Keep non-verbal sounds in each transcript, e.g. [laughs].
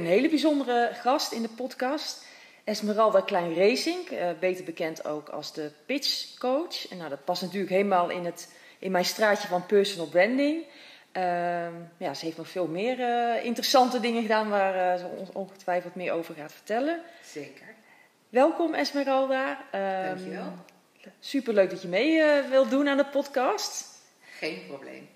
een hele bijzondere gast in de podcast. Esmeralda Klein Racing, uh, beter bekend ook als de pitch coach. En nou, dat past natuurlijk helemaal in, het, in mijn straatje van personal branding. Uh, ja, ze heeft nog veel meer uh, interessante dingen gedaan waar ze ons ongetwijfeld meer over gaat vertellen. Zeker. Welkom Esmeralda. Um, Dankjewel. Superleuk dat je mee wilt doen aan de podcast. Geen probleem.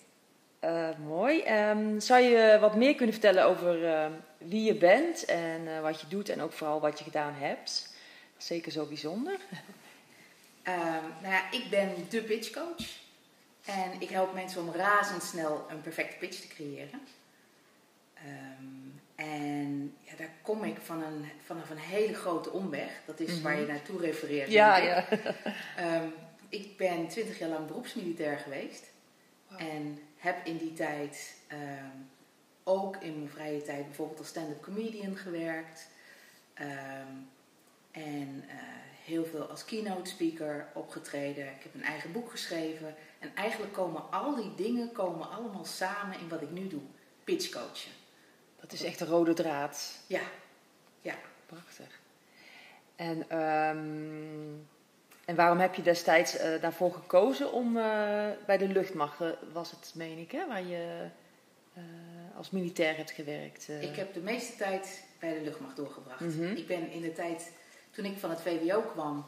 Uh, mooi. Um, zou je wat meer kunnen vertellen over uh, wie je bent en uh, wat je doet en ook vooral wat je gedaan hebt? Zeker zo bijzonder. Um, [laughs] nou ja, ik ben de pitchcoach en ik help mensen om razendsnel een perfecte pitch te creëren. Um, en ja, daar kom ik van een, vanaf een hele grote omweg. Dat is mm -hmm. waar je naartoe refereert. Ja, ja. ik ben twintig jaar lang beroepsmilitair geweest. Wow. En heb in die tijd um, ook in mijn vrije tijd bijvoorbeeld als stand-up comedian gewerkt. Um, en uh, heel veel als keynote speaker opgetreden. Ik heb een eigen boek geschreven. En eigenlijk komen al die dingen komen allemaal samen in wat ik nu doe. Pitchcoachen. Dat is echt een rode draad. Ja, ja. Prachtig. En um, en waarom heb je destijds uh, daarvoor gekozen om uh, bij de luchtmacht, was het meen ik, hè, waar je als militair hebt gewerkt? Ik heb de meeste tijd bij de luchtmacht doorgebracht. Mm -hmm. Ik ben in de tijd, toen ik van het VWO kwam,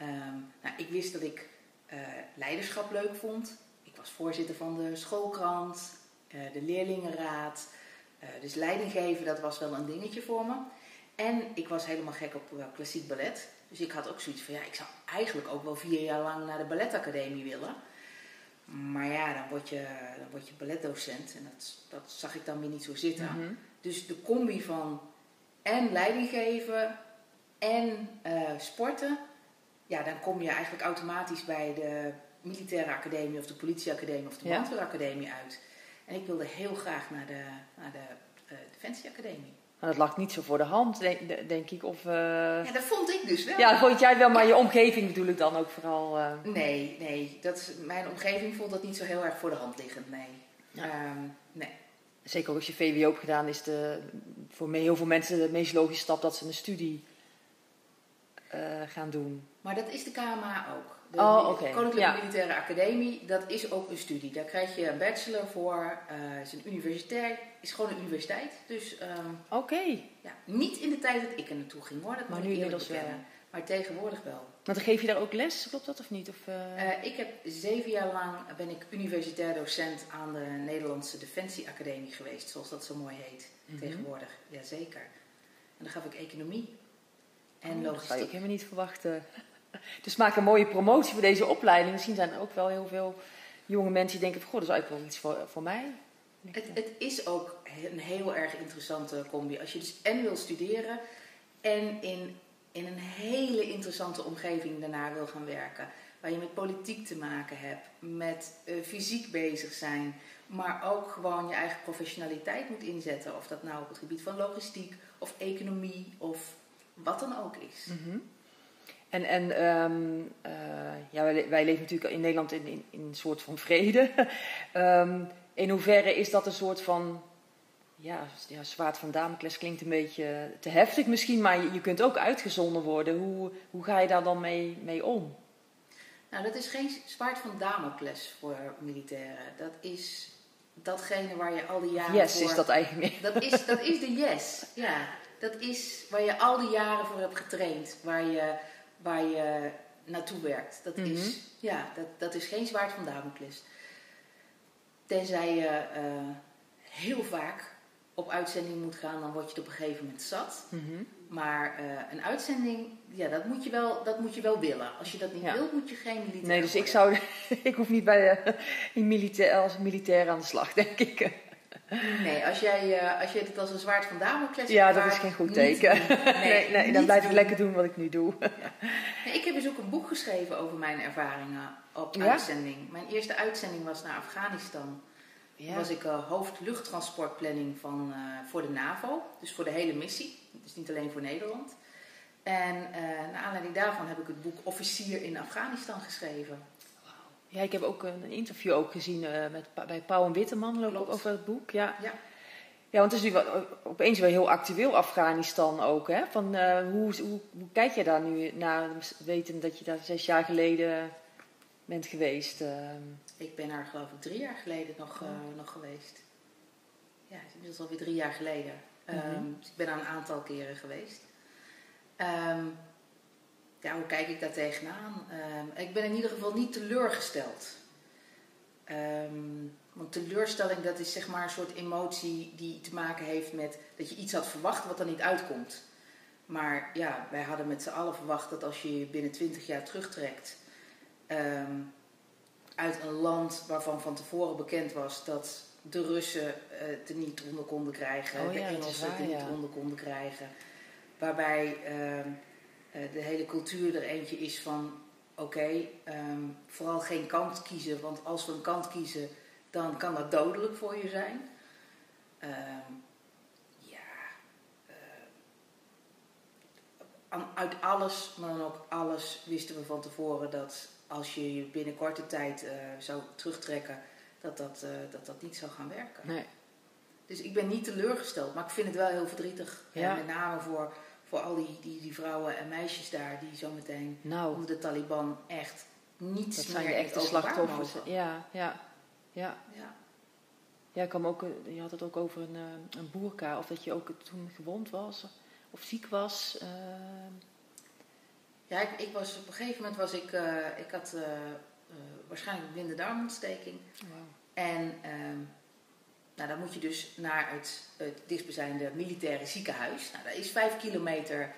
um, nou, ik wist dat ik leiderschap leuk vond. Ik was voorzitter van de schoolkrant, de leerlingenraad. dus leiding geven, dat was wel een dingetje voor me. En ik was helemaal gek op klassiek ballet. Dus ik had ook zoiets van, ja, ik zou eigenlijk ook wel vier jaar lang naar de balletacademie willen. Maar ja, dan word je, dan word je balletdocent en dat, dat zag ik dan weer niet zo zitten. Mm -hmm. Dus de combi van en leiding geven en uh, sporten, ja, dan kom je eigenlijk automatisch bij de militaire academie of de politieacademie of de brandweeracademie ja. uit. En ik wilde heel graag naar de, naar de uh, defensieacademie. Maar dat lag niet zo voor de hand, denk, denk ik. Of, uh... Ja, dat vond ik dus wel. Ja, vond jij wel, maar je omgeving bedoel ik dan ook vooral. Uh... Nee, nee. Dat, mijn omgeving vond dat niet zo heel erg voor de hand liggend, nee. Ja. Um, nee. Zeker als je VWO hebt gedaan, is de, voor heel veel mensen de meest logische stap dat ze een studie uh, gaan doen. Maar dat is de KMA ook. De oh, okay. Koninklijke ja. Militaire Academie, dat is ook een studie. Daar krijg je een bachelor voor. Uh, is een universiteit, is gewoon een universiteit. Dus, um, Oké. Okay. Ja, niet in de tijd dat ik er naartoe ging hoor. Dat maar nu inmiddels wel. Maar tegenwoordig wel. Maar dan geef je daar ook les, klopt dat of niet? Of, uh... Uh, ik heb zeven jaar lang ben ik universitair docent aan de Nederlandse Defensieacademie geweest, zoals dat zo mooi heet mm -hmm. tegenwoordig. Jazeker. En dan gaf ik economie en oh, logistiek. Dat zou ook helemaal niet verwachten. Dus maak een mooie promotie voor deze opleiding. Misschien zijn er ook wel heel veel jonge mensen die denken: van, Goh, dat is eigenlijk wel iets voor, voor mij. Het, het, is ook een heel erg interessante combi. Als je dus en wil studeren en in, in een hele interessante omgeving daarna wil gaan werken. Waar je met politiek te maken hebt, met uh, fysiek bezig zijn, maar ook gewoon je eigen professionaliteit moet inzetten. Of dat nou op het gebied van logistiek of economie of wat dan ook is. Mm -hmm. En, en um, uh, ja, wij, wij, leven natuurlijk in Nederland in, in, in een soort van vrede. um, [laughs] in hoeverre is dat een soort van ja, ja, zwaard van Damocles klinkt een beetje te heftig misschien, maar je, je, kunt ook uitgezonden worden. Hoe, hoe ga je daar dan mee, mee om? Nou, dat is geen zwaard van Damocles voor militairen. Dat is datgene waar je al die jaren yes, voor... is dat eigenlijk meer. Dat is, dat is de yes, ja. Dat is waar je al die jaren voor hebt getraind. Waar je, waar je naartoe werkt. Dat, mm -hmm. is, ja, dat, dat is geen zwaard van Damocles. Tenzij je uh, heel vaak op uitzending moet gaan, dan word je het op een gegeven moment zat. Mm -hmm. Maar uh, een uitzending, ja, dat moet je wel, dat moet je wel willen. Als je dat niet ja. wilt, moet je geen militair Nee, dus worden. ik zou, [laughs] ik hoef niet bij de, in [laughs] militair, als militair aan de slag, denk ik. Nee, als jij, uh, als je het als een zwaard van Damocles Ja, dat is geen goed teken. [laughs] Nee, nee, nee dan blijf ik lekker doen wat ik nu doe. Ja. Nee, ik heb dus ook een boek geschreven over mijn ervaringen op ja? uitzending. Mijn eerste uitzending was naar Afghanistan. Ja. Toen was ik uh, hoofd luchttransportplanning van, uh, voor de NAVO. Dus voor de hele missie. Dus niet alleen voor Nederland. En uh, naar aanleiding daarvan heb ik het boek Officier in Afghanistan geschreven. Ja, ik heb ook een interview ook gezien uh, met, bij Pauw en Witteman ook over het boek. Ja. ja. Ja, want het is nu wel, opeens wel heel actueel Afghanistan ook. Hè? Van, uh, hoe, hoe, hoe, kijk je daar nu naar, weten dat je daar zes jaar geleden bent geweest? Uh... Ik ben daar geloof ik drie jaar geleden nog, uh, nog geweest. Ja, het is inmiddels alweer drie jaar geleden. Mm -hmm. um, dus ik ben daar een aantal keren geweest. Um, ja, hoe kijk ik daar tegenaan? Um, ik ben in ieder geval niet teleurgesteld. Um, want teleurstelling, dat is zeg maar een soort emotie die te maken heeft met dat je iets had verwacht wat er niet uitkomt. Maar ja, wij hadden met z'n allen verwacht dat als je je binnen 20 jaar terugtrekt um, uit een land waarvan van tevoren bekend was dat de Russen uh, het er niet onder konden krijgen, oh, ja, de Engelsen het er ja. niet onder konden krijgen. Waarbij uh, de hele cultuur er eentje is van oké, okay, um, vooral geen kant kiezen, want als we een kant kiezen, dan kan dat dodelijk voor je zijn. Uh, ja, uh, uit alles, maar dan ook alles, wisten we van tevoren dat als je je binnen korte tijd uh, zou terugtrekken, dat dat, dat dat niet zou gaan werken. Nee. Dus ik ben niet teleurgesteld, maar ik vind het wel heel verdrietig. Ja. En met name voor, voor al die, die, die vrouwen en meisjes daar die zometeen nou, onder de Taliban echt niets dat meer zijn de echte slachtoffers. Ja, ja, ja. Ja. Ja, ik kwam ook, eh, je had het ook over een, uh, een boerka, of dat je ook toen gewond was of ziek was. Uh... Ja, ik, ik, was, op een gegeven moment was ik, uh, ik had waarschijnlijk een blinde darmontsteking. Wow. En ehm, nou, dan moet je dus naar het, het dichtstbijzijnde militaire ziekenhuis. Nou, dat is vijf kilometer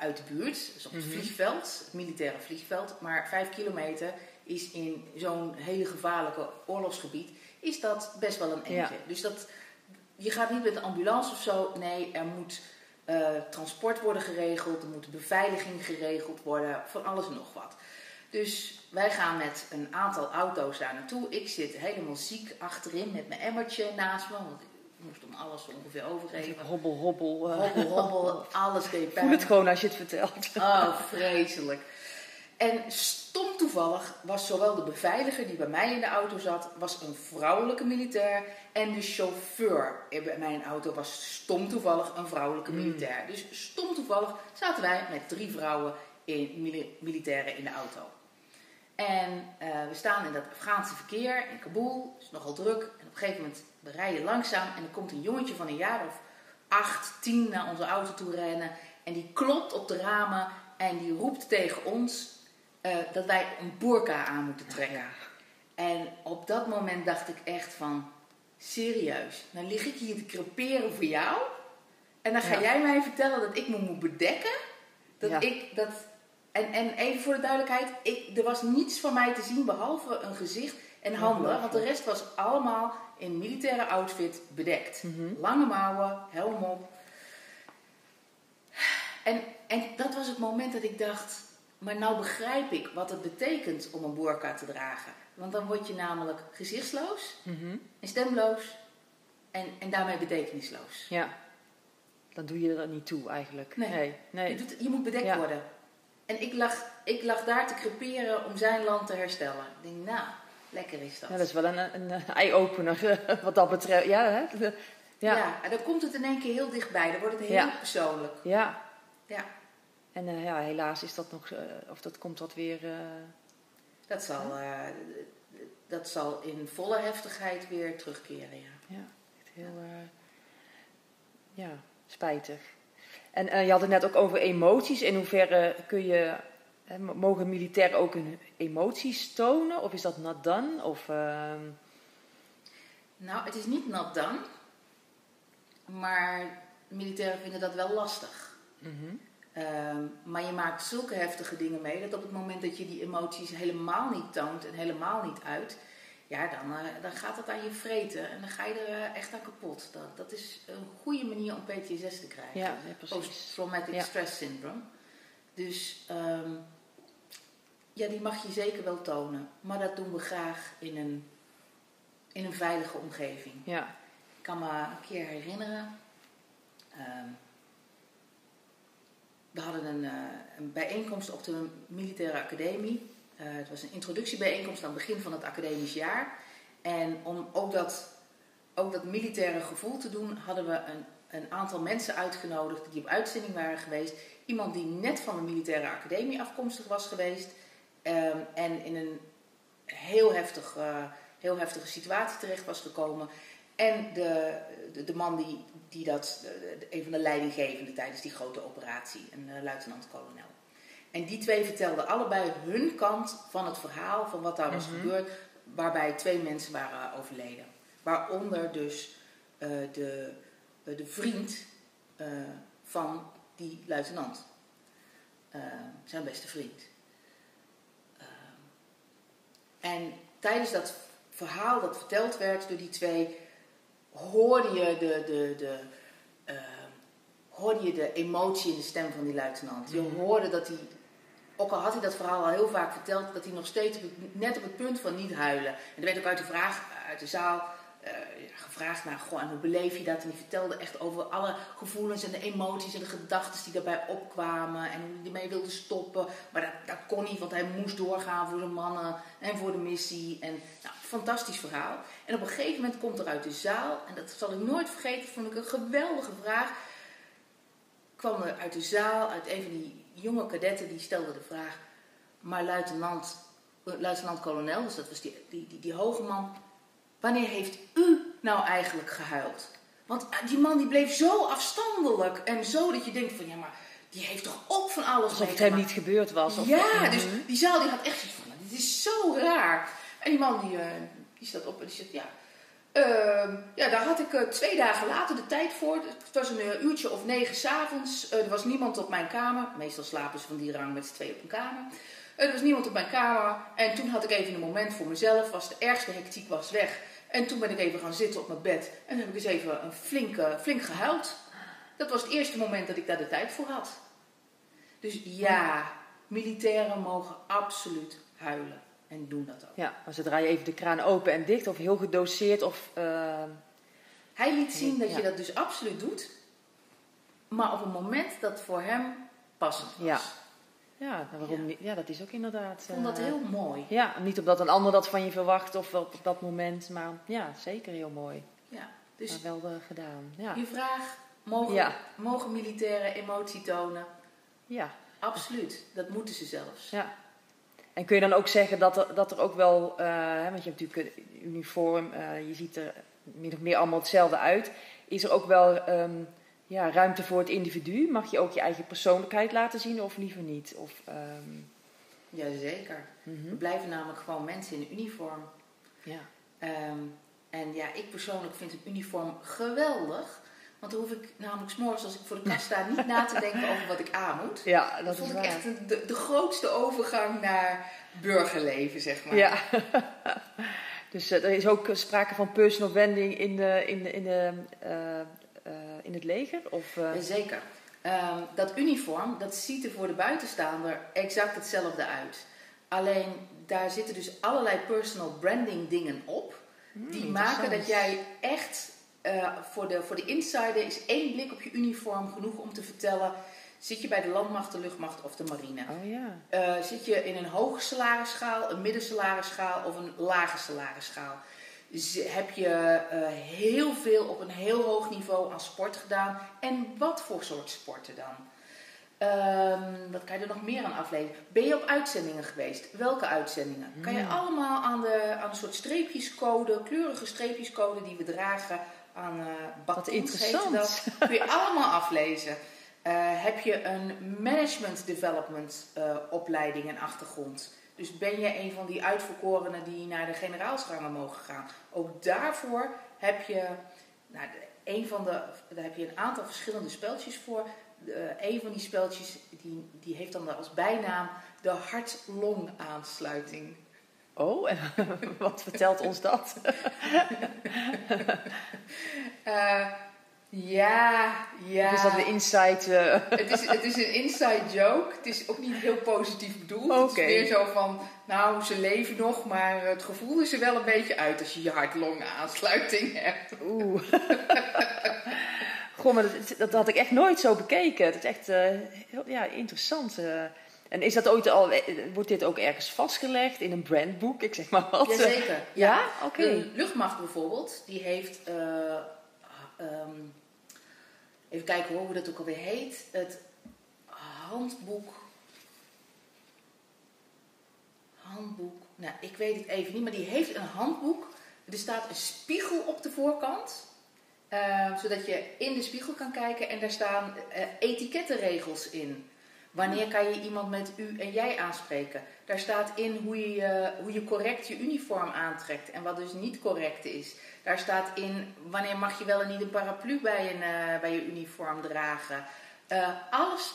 uit de buurt, dus op het Mhm. vliegveld, het militaire vliegveld. Maar vijf kilometer is in zo'n hele gevaarlijke oorlogsgebied, is dat best wel een eindje. Dus dat, je gaat niet met een ambulance of zo. Nee, er moet uh, transport worden geregeld, er moet beveiliging geregeld worden, van alles en nog wat. Dus wij gaan met een aantal auto's daar naartoe. Ik zit helemaal ziek achterin met mijn emmertje naast me, want ik moest om alles ongeveer overgeven. Hobbel, hobbel. Uh, Hobbel, hobbel, alles deed pijn. Voel het gewoon als je het vertelt. Oh, vreselijk. En stom toevallig was zowel de beveiliger die bij mij in de auto zat, was een vrouwelijke militair. En de chauffeur bij mijn auto was stom toevallig een vrouwelijke Hmm. militair. Dus stom toevallig zaten wij met drie vrouwen in, mili militairen in de auto. En uh, we staan in dat Afghaanse verkeer in Kabul, het is nogal druk. En op een gegeven moment we rijden langzaam en er komt een jongetje van een jaar of acht, tien naar onze auto toe rennen. En die klopt op de ramen en die roept tegen ons uh, dat wij een burka aan moeten trekken. Ja. En op dat moment dacht ik echt van, serieus, dan lig ik hier te creperen voor jou. En dan ga Ja. jij mij vertellen dat ik me moet bedekken. Dat Ja. ik dat. En, en even voor de duidelijkheid, ik, er was niets van mij te zien behalve een gezicht en handen. Want de rest was allemaal in militaire outfit bedekt. Mhm. Lange mouwen, helm op. En, en dat was het moment dat ik dacht, maar nou begrijp ik wat het betekent om een burka te dragen. Want dan word je namelijk gezichtsloos Mhm. en stemloos en, en daarmee betekenisloos. Ja. Dan doe je er niet toe eigenlijk. Nee. Nee. nee. Je, doet, je moet bedekt Ja. worden. En ik lag, ik lag daar te creperen om zijn land te herstellen. Ik denk, nou, lekker is dat. Ja, dat is wel een, een, eye-opener [laughs] wat dat betreft. Ja, hè? De- ja. ja. en dan komt het in één keer heel dichtbij. Dan wordt het heel Ja. persoonlijk. ja. Ja, En eh, ja, helaas is dat nog, eh, of dat komt dat weer. eh, dat zal, dat zal in volle heftigheid weer terugkeren, ja. ja, echt heel. ja, spijtig. En eh, je had het net ook over emoties. In hoeverre kun je. mogen militairen ook hun emoties tonen? Of is dat not done? Of. ehm, Nou, het is niet nat dan. Maar militairen vinden dat wel lastig. mhm. Ehm, maar je maakt zulke heftige dingen mee dat op het moment dat je die emoties helemaal niet toont en helemaal niet uit, ja, dan, eh, dan gaat het aan je vreten en dan ga je er eh, echt aan kapot. Dat, dat is een goede manier om PTSS te krijgen. Ja, ja, precies. Post-traumatic Ja. stress syndrome. Dus ehm, ja, die mag je zeker wel tonen. Maar dat doen we graag in een, in een veilige omgeving. Ja. Ik kan me een keer herinneren. ehm, we hadden een, eh, een bijeenkomst op de militaire academie. Eh, het was een introductiebijeenkomst aan het begin van het academisch jaar. En om ook dat ook dat militaire gevoel te doen, hadden we een, een aantal mensen uitgenodigd die op uitzending waren geweest. Iemand die net van de militaire academie afkomstig was geweest ehm, en in een heel, heftig, uh, heel heftige situatie terecht was gekomen. En de, de, de man die, die dat, een van de leidinggevenden tijdens die grote operatie, een uh, luitenant-kolonel. En die twee vertelden allebei hun kant van het verhaal, van wat daar was Mhm. gebeurd, waarbij twee mensen waren overleden. Waaronder dus eh, de, eh, de vriend eh, van die luitenant. Zijn beste vriend. En tijdens dat verhaal dat verteld werd door die twee, hoorde je de, de, de, hoorde je de emotie in de stem van die luitenant. Je Mhm. hoorde dat hij, ook al had hij dat verhaal al heel vaak verteld, dat hij nog steeds net op het punt van niet huilen. En er werd ook uit de, vraag, uit de zaal eh, gevraagd naar, en hoe beleef je dat? En die vertelde echt over alle gevoelens en de emoties en de gedachten die daarbij opkwamen. En hoe hij ermee wilde stoppen. Maar dat, dat kon niet, want hij moest doorgaan voor zijn mannen en voor de missie. En nou, fantastisch verhaal. En op een gegeven moment komt er uit de zaal, en dat zal ik nooit vergeten, vond ik een geweldige vraag. Kwam er uit de zaal, uit een van die jonge kadetten, die stelde de vraag: Maar luitenant, eh, luitenant-kolonel, dus dat was die, die, die, die hoge man, wanneer heeft u nou eigenlijk gehuild? Want eh, die man die bleef zo afstandelijk en zo dat je denkt van ja, maar die heeft toch ook van alles Alsof het hem niet gebeurd was. Of, Ja, Mhm. dus die zaal die had echt zoiets van, dit is zo raar. En die man die, eh, die staat op en die zegt, ja, ja daar had ik eh, twee dagen later de tijd voor. Het was een eh, uurtje of negen s'avonds. Uh, er was niemand op mijn kamer. Meestal slapen ze van die rang met z'n twee op een kamer. Eh, er was niemand op mijn kamer. En toen had ik even een moment voor mezelf. Was de ergste hectiek was weg. En toen ben ik even gaan zitten op mijn bed. En heb ik eens even een flink, eh, flink gehuild. Dat was het eerste moment dat ik daar de tijd voor had. Dus ja, militairen mogen absoluut huilen. En doen dat ook. Ja, maar zodra je even de kraan open en dicht of heel gedoseerd of... eh, Hij liet zien dat Ja. je dat dus absoluut doet. Maar op een moment dat voor hem passend was. Ja. ja, nou, waarom Ja. niet? Ja, dat is ook inderdaad... Ik vond dat eh, heel mooi. Ja, niet omdat een ander dat van je verwacht of op dat moment, maar ja, zeker heel mooi. Ja. Dus Maar wel eh, gedaan. Ja. je vraag, mogen, Ja. mogen militairen emotie tonen? ja, Absoluut. Dat moeten ze zelfs. ja. En kun je dan ook zeggen dat er, dat er ook wel, eh, want je hebt natuurlijk een uniform, eh, je ziet er min of meer allemaal hetzelfde uit. Is er ook wel ehm, ja, ruimte voor het individu? Mag je ook je eigen persoonlijkheid laten zien of liever niet? Of, ehm, Jazeker. mhm. We blijven namelijk gewoon mensen in uniform. Ja. Ehm, en ja, ik persoonlijk vind een uniform geweldig. Want dan hoef ik namelijk s'morgens als ik voor de kast sta niet na te denken over wat ik aan moet. ja, Dat dat is vond ik waar. echt de, de grootste overgang naar burgerleven, zeg maar. Ja. [laughs] dus eh, er is ook sprake van personal branding in, de, in, de, in, de, eh, eh, in het leger? Of, eh, Zeker. Ehm, dat uniform, dat ziet er voor de buitenstaander exact hetzelfde uit. Alleen daar zitten dus allerlei personal branding dingen op. hmm, Die maken dat jij echt, eh, voor, de, voor de insider is één blik op je uniform genoeg om te vertellen... Zit je bij de landmacht, de luchtmacht of de marine? Oh ja. Eh, zit je in een hoge salarisschaal, een middensalarischaal of een lage salarisschaal? Heb je eh, heel veel op een heel hoog niveau aan sport gedaan? En wat voor soort sporten dan? Ehm, wat kan je er nog meer aan afleiden? Ben je op uitzendingen geweest? Welke uitzendingen? Kan je Hmm. allemaal aan, de, aan een soort streepjescode, kleurige streepjescode die we dragen aan eh heet interessant. dat. Kun je allemaal aflezen. Eh, heb je een management development eh, opleiding en achtergrond? Dus ben je een van die uitverkorenen die naar de generaalsrangen mogen gaan? Ook daarvoor heb je, nou, een van de, daar heb je een aantal verschillende speltjes voor. Een van die speltjes die, die heeft dan als bijnaam de hart-long aansluiting. Oh, [laughs] wat vertelt ons dat? [laughs] Eh, ja, ja. Is dat de insight? eh, [laughs] Het is, het is een inside joke. Het is ook niet heel positief bedoeld. Het is meer zo van, nou, ze leven nog, maar het gevoel is er wel een beetje uit als je je hart-long aansluiting hebt. Oeh. Goh, maar dat, dat had ik echt nooit zo bekeken. Het is echt eh, heel ja, interessant. Eh. En is dat ooit al, wordt dit ook ergens vastgelegd in een brandboek? Ik zeg maar wat. Jazeker. [laughs] Ja? Oké. De luchtmacht bijvoorbeeld, die heeft, eh, ehm, even kijken hoe dat ook alweer heet, het handboek, handboek, nou ik weet het even niet, maar die heeft een handboek. Er staat een spiegel op de voorkant. eh, zodat je in de spiegel kan kijken en daar staan eh, etikettenregels in. Wanneer kan je iemand met u en jij aanspreken? Daar staat in hoe je, hoe je correct je uniform aantrekt en wat dus niet correct is. Daar staat in wanneer mag je wel en niet een paraplu bij, een, eh, bij je uniform dragen. Eh, alles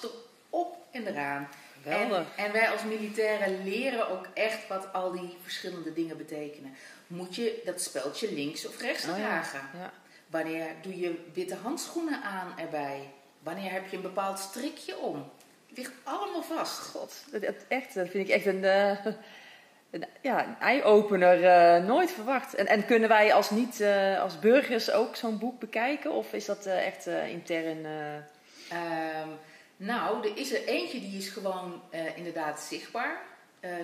erop en eraan. En, en wij als militairen leren ook echt wat al die verschillende dingen betekenen. Moet je dat speldje links of rechts Oh ja, dragen? ja. Wanneer doe je witte handschoenen aan erbij? Wanneer heb je een bepaald strikje om? Het ligt allemaal vast. God, dat, echt, dat vind ik echt een, eh, een, ja, een eye-opener. eh, nooit verwacht. En, en kunnen wij als niet, eh, als burgers ook zo'n boek bekijken? Of is dat echt intern? eh, Ehm, nou, er is er eentje die is gewoon inderdaad zichtbaar.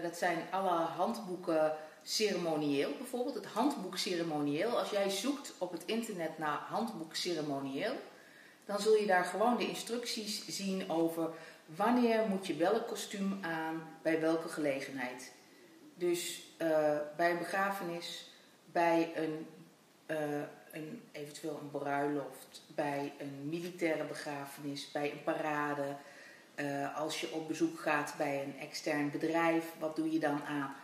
Dat zijn alle handboeken ceremonieel bijvoorbeeld. Het handboek ceremonieel. Als jij zoekt op het internet naar handboek ceremonieel, dan zul je daar gewoon de instructies zien over wanneer moet je welk kostuum aan bij welke gelegenheid. Dus eh, bij een begrafenis, bij een, eh, een, eventueel een bruiloft, bij een militaire begrafenis, bij een parade. eh, als je op bezoek gaat bij een extern bedrijf, wat doe je dan aan?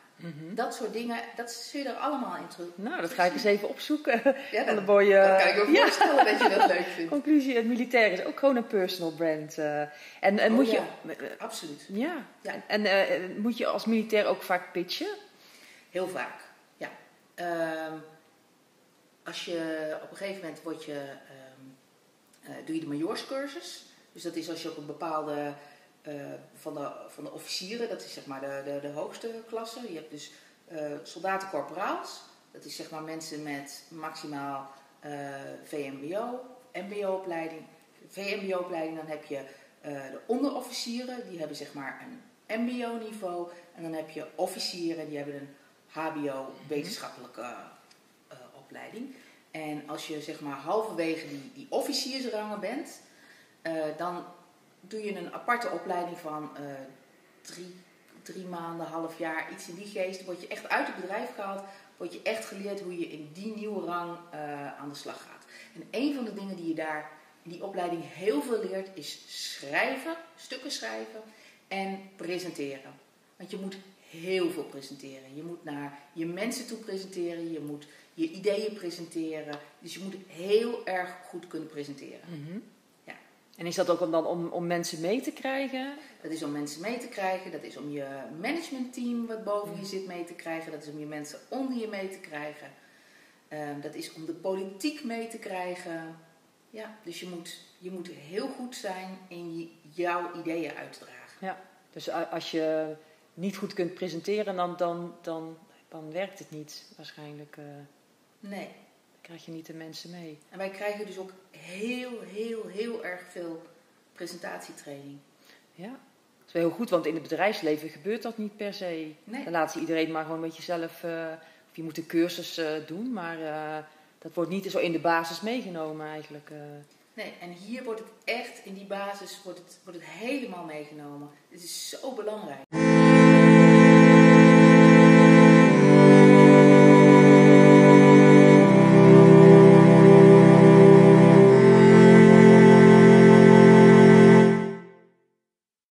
Dat soort dingen, dat zul je er allemaal in terug. Nou, dat ga ik eens even opzoeken. Ja, [laughs] de dat, kan ik me ja. voorstellen dat je dat leuk vindt. [laughs] Conclusie, het militair is ook gewoon een personal brand. eh. en en Oh, moet ja. je... Absoluut. ja. Ja. En eh, moet je als militair ook vaak pitchen? Heel vaak, ja. Ehm, als je op een gegeven moment word je, ehm, eh, doe je de majoorscursus. Dus dat is als je op een bepaalde van, de, van de officieren, dat is zeg maar de, de, de hoogste klasse. Je hebt dus eh soldaten-corporaals. Dat is zeg maar mensen met maximaal eh, VMBO, MBO-opleiding. VMBO-opleiding, dan heb je eh, de onderofficieren, die hebben zeg maar een MBO-niveau. En dan heb je officieren, die hebben een HBO-wetenschappelijke eh, opleiding. En als je zeg maar halverwege die, die officiersrangen bent, eh, dan doe je een aparte opleiding van eh, drie, drie maanden, half jaar, iets in die geest. Word je echt uit het bedrijf gehaald, word je echt geleerd hoe je in die nieuwe rang eh, aan de slag gaat. En een van de dingen die je daar in die opleiding heel veel leert, is schrijven, stukken schrijven en presenteren. Want je moet heel veel presenteren. Je moet naar je mensen toe presenteren, je moet je ideeën presenteren. Dus je moet heel erg goed kunnen presenteren. Ja. En is dat ook om dan om, om mensen mee te krijgen? Dat is om mensen mee te krijgen, dat is om je managementteam wat boven je zit mee te krijgen, dat is om je mensen onder je mee te krijgen. Ehm, dat is om de politiek mee te krijgen. Ja, dus je moet, je moet heel goed zijn in je, jouw ideeën uit te dragen. Ja. Dus als je niet goed kunt presenteren, dan, dan, dan, dan werkt het niet waarschijnlijk. eh, Nee. Krijg je niet de mensen mee. En wij krijgen dus ook heel, heel, heel erg veel presentatietraining. Ja, dat is wel heel goed, want in het bedrijfsleven gebeurt dat niet per se. Nee. Dan laat ze iedereen maar gewoon een beetje zelf, eh, of je moet een cursus eh, doen, maar eh, dat wordt niet zo in de basis meegenomen eigenlijk. Nee, en hier wordt het echt, in die basis, wordt het, wordt het helemaal meegenomen. Dit is zo belangrijk.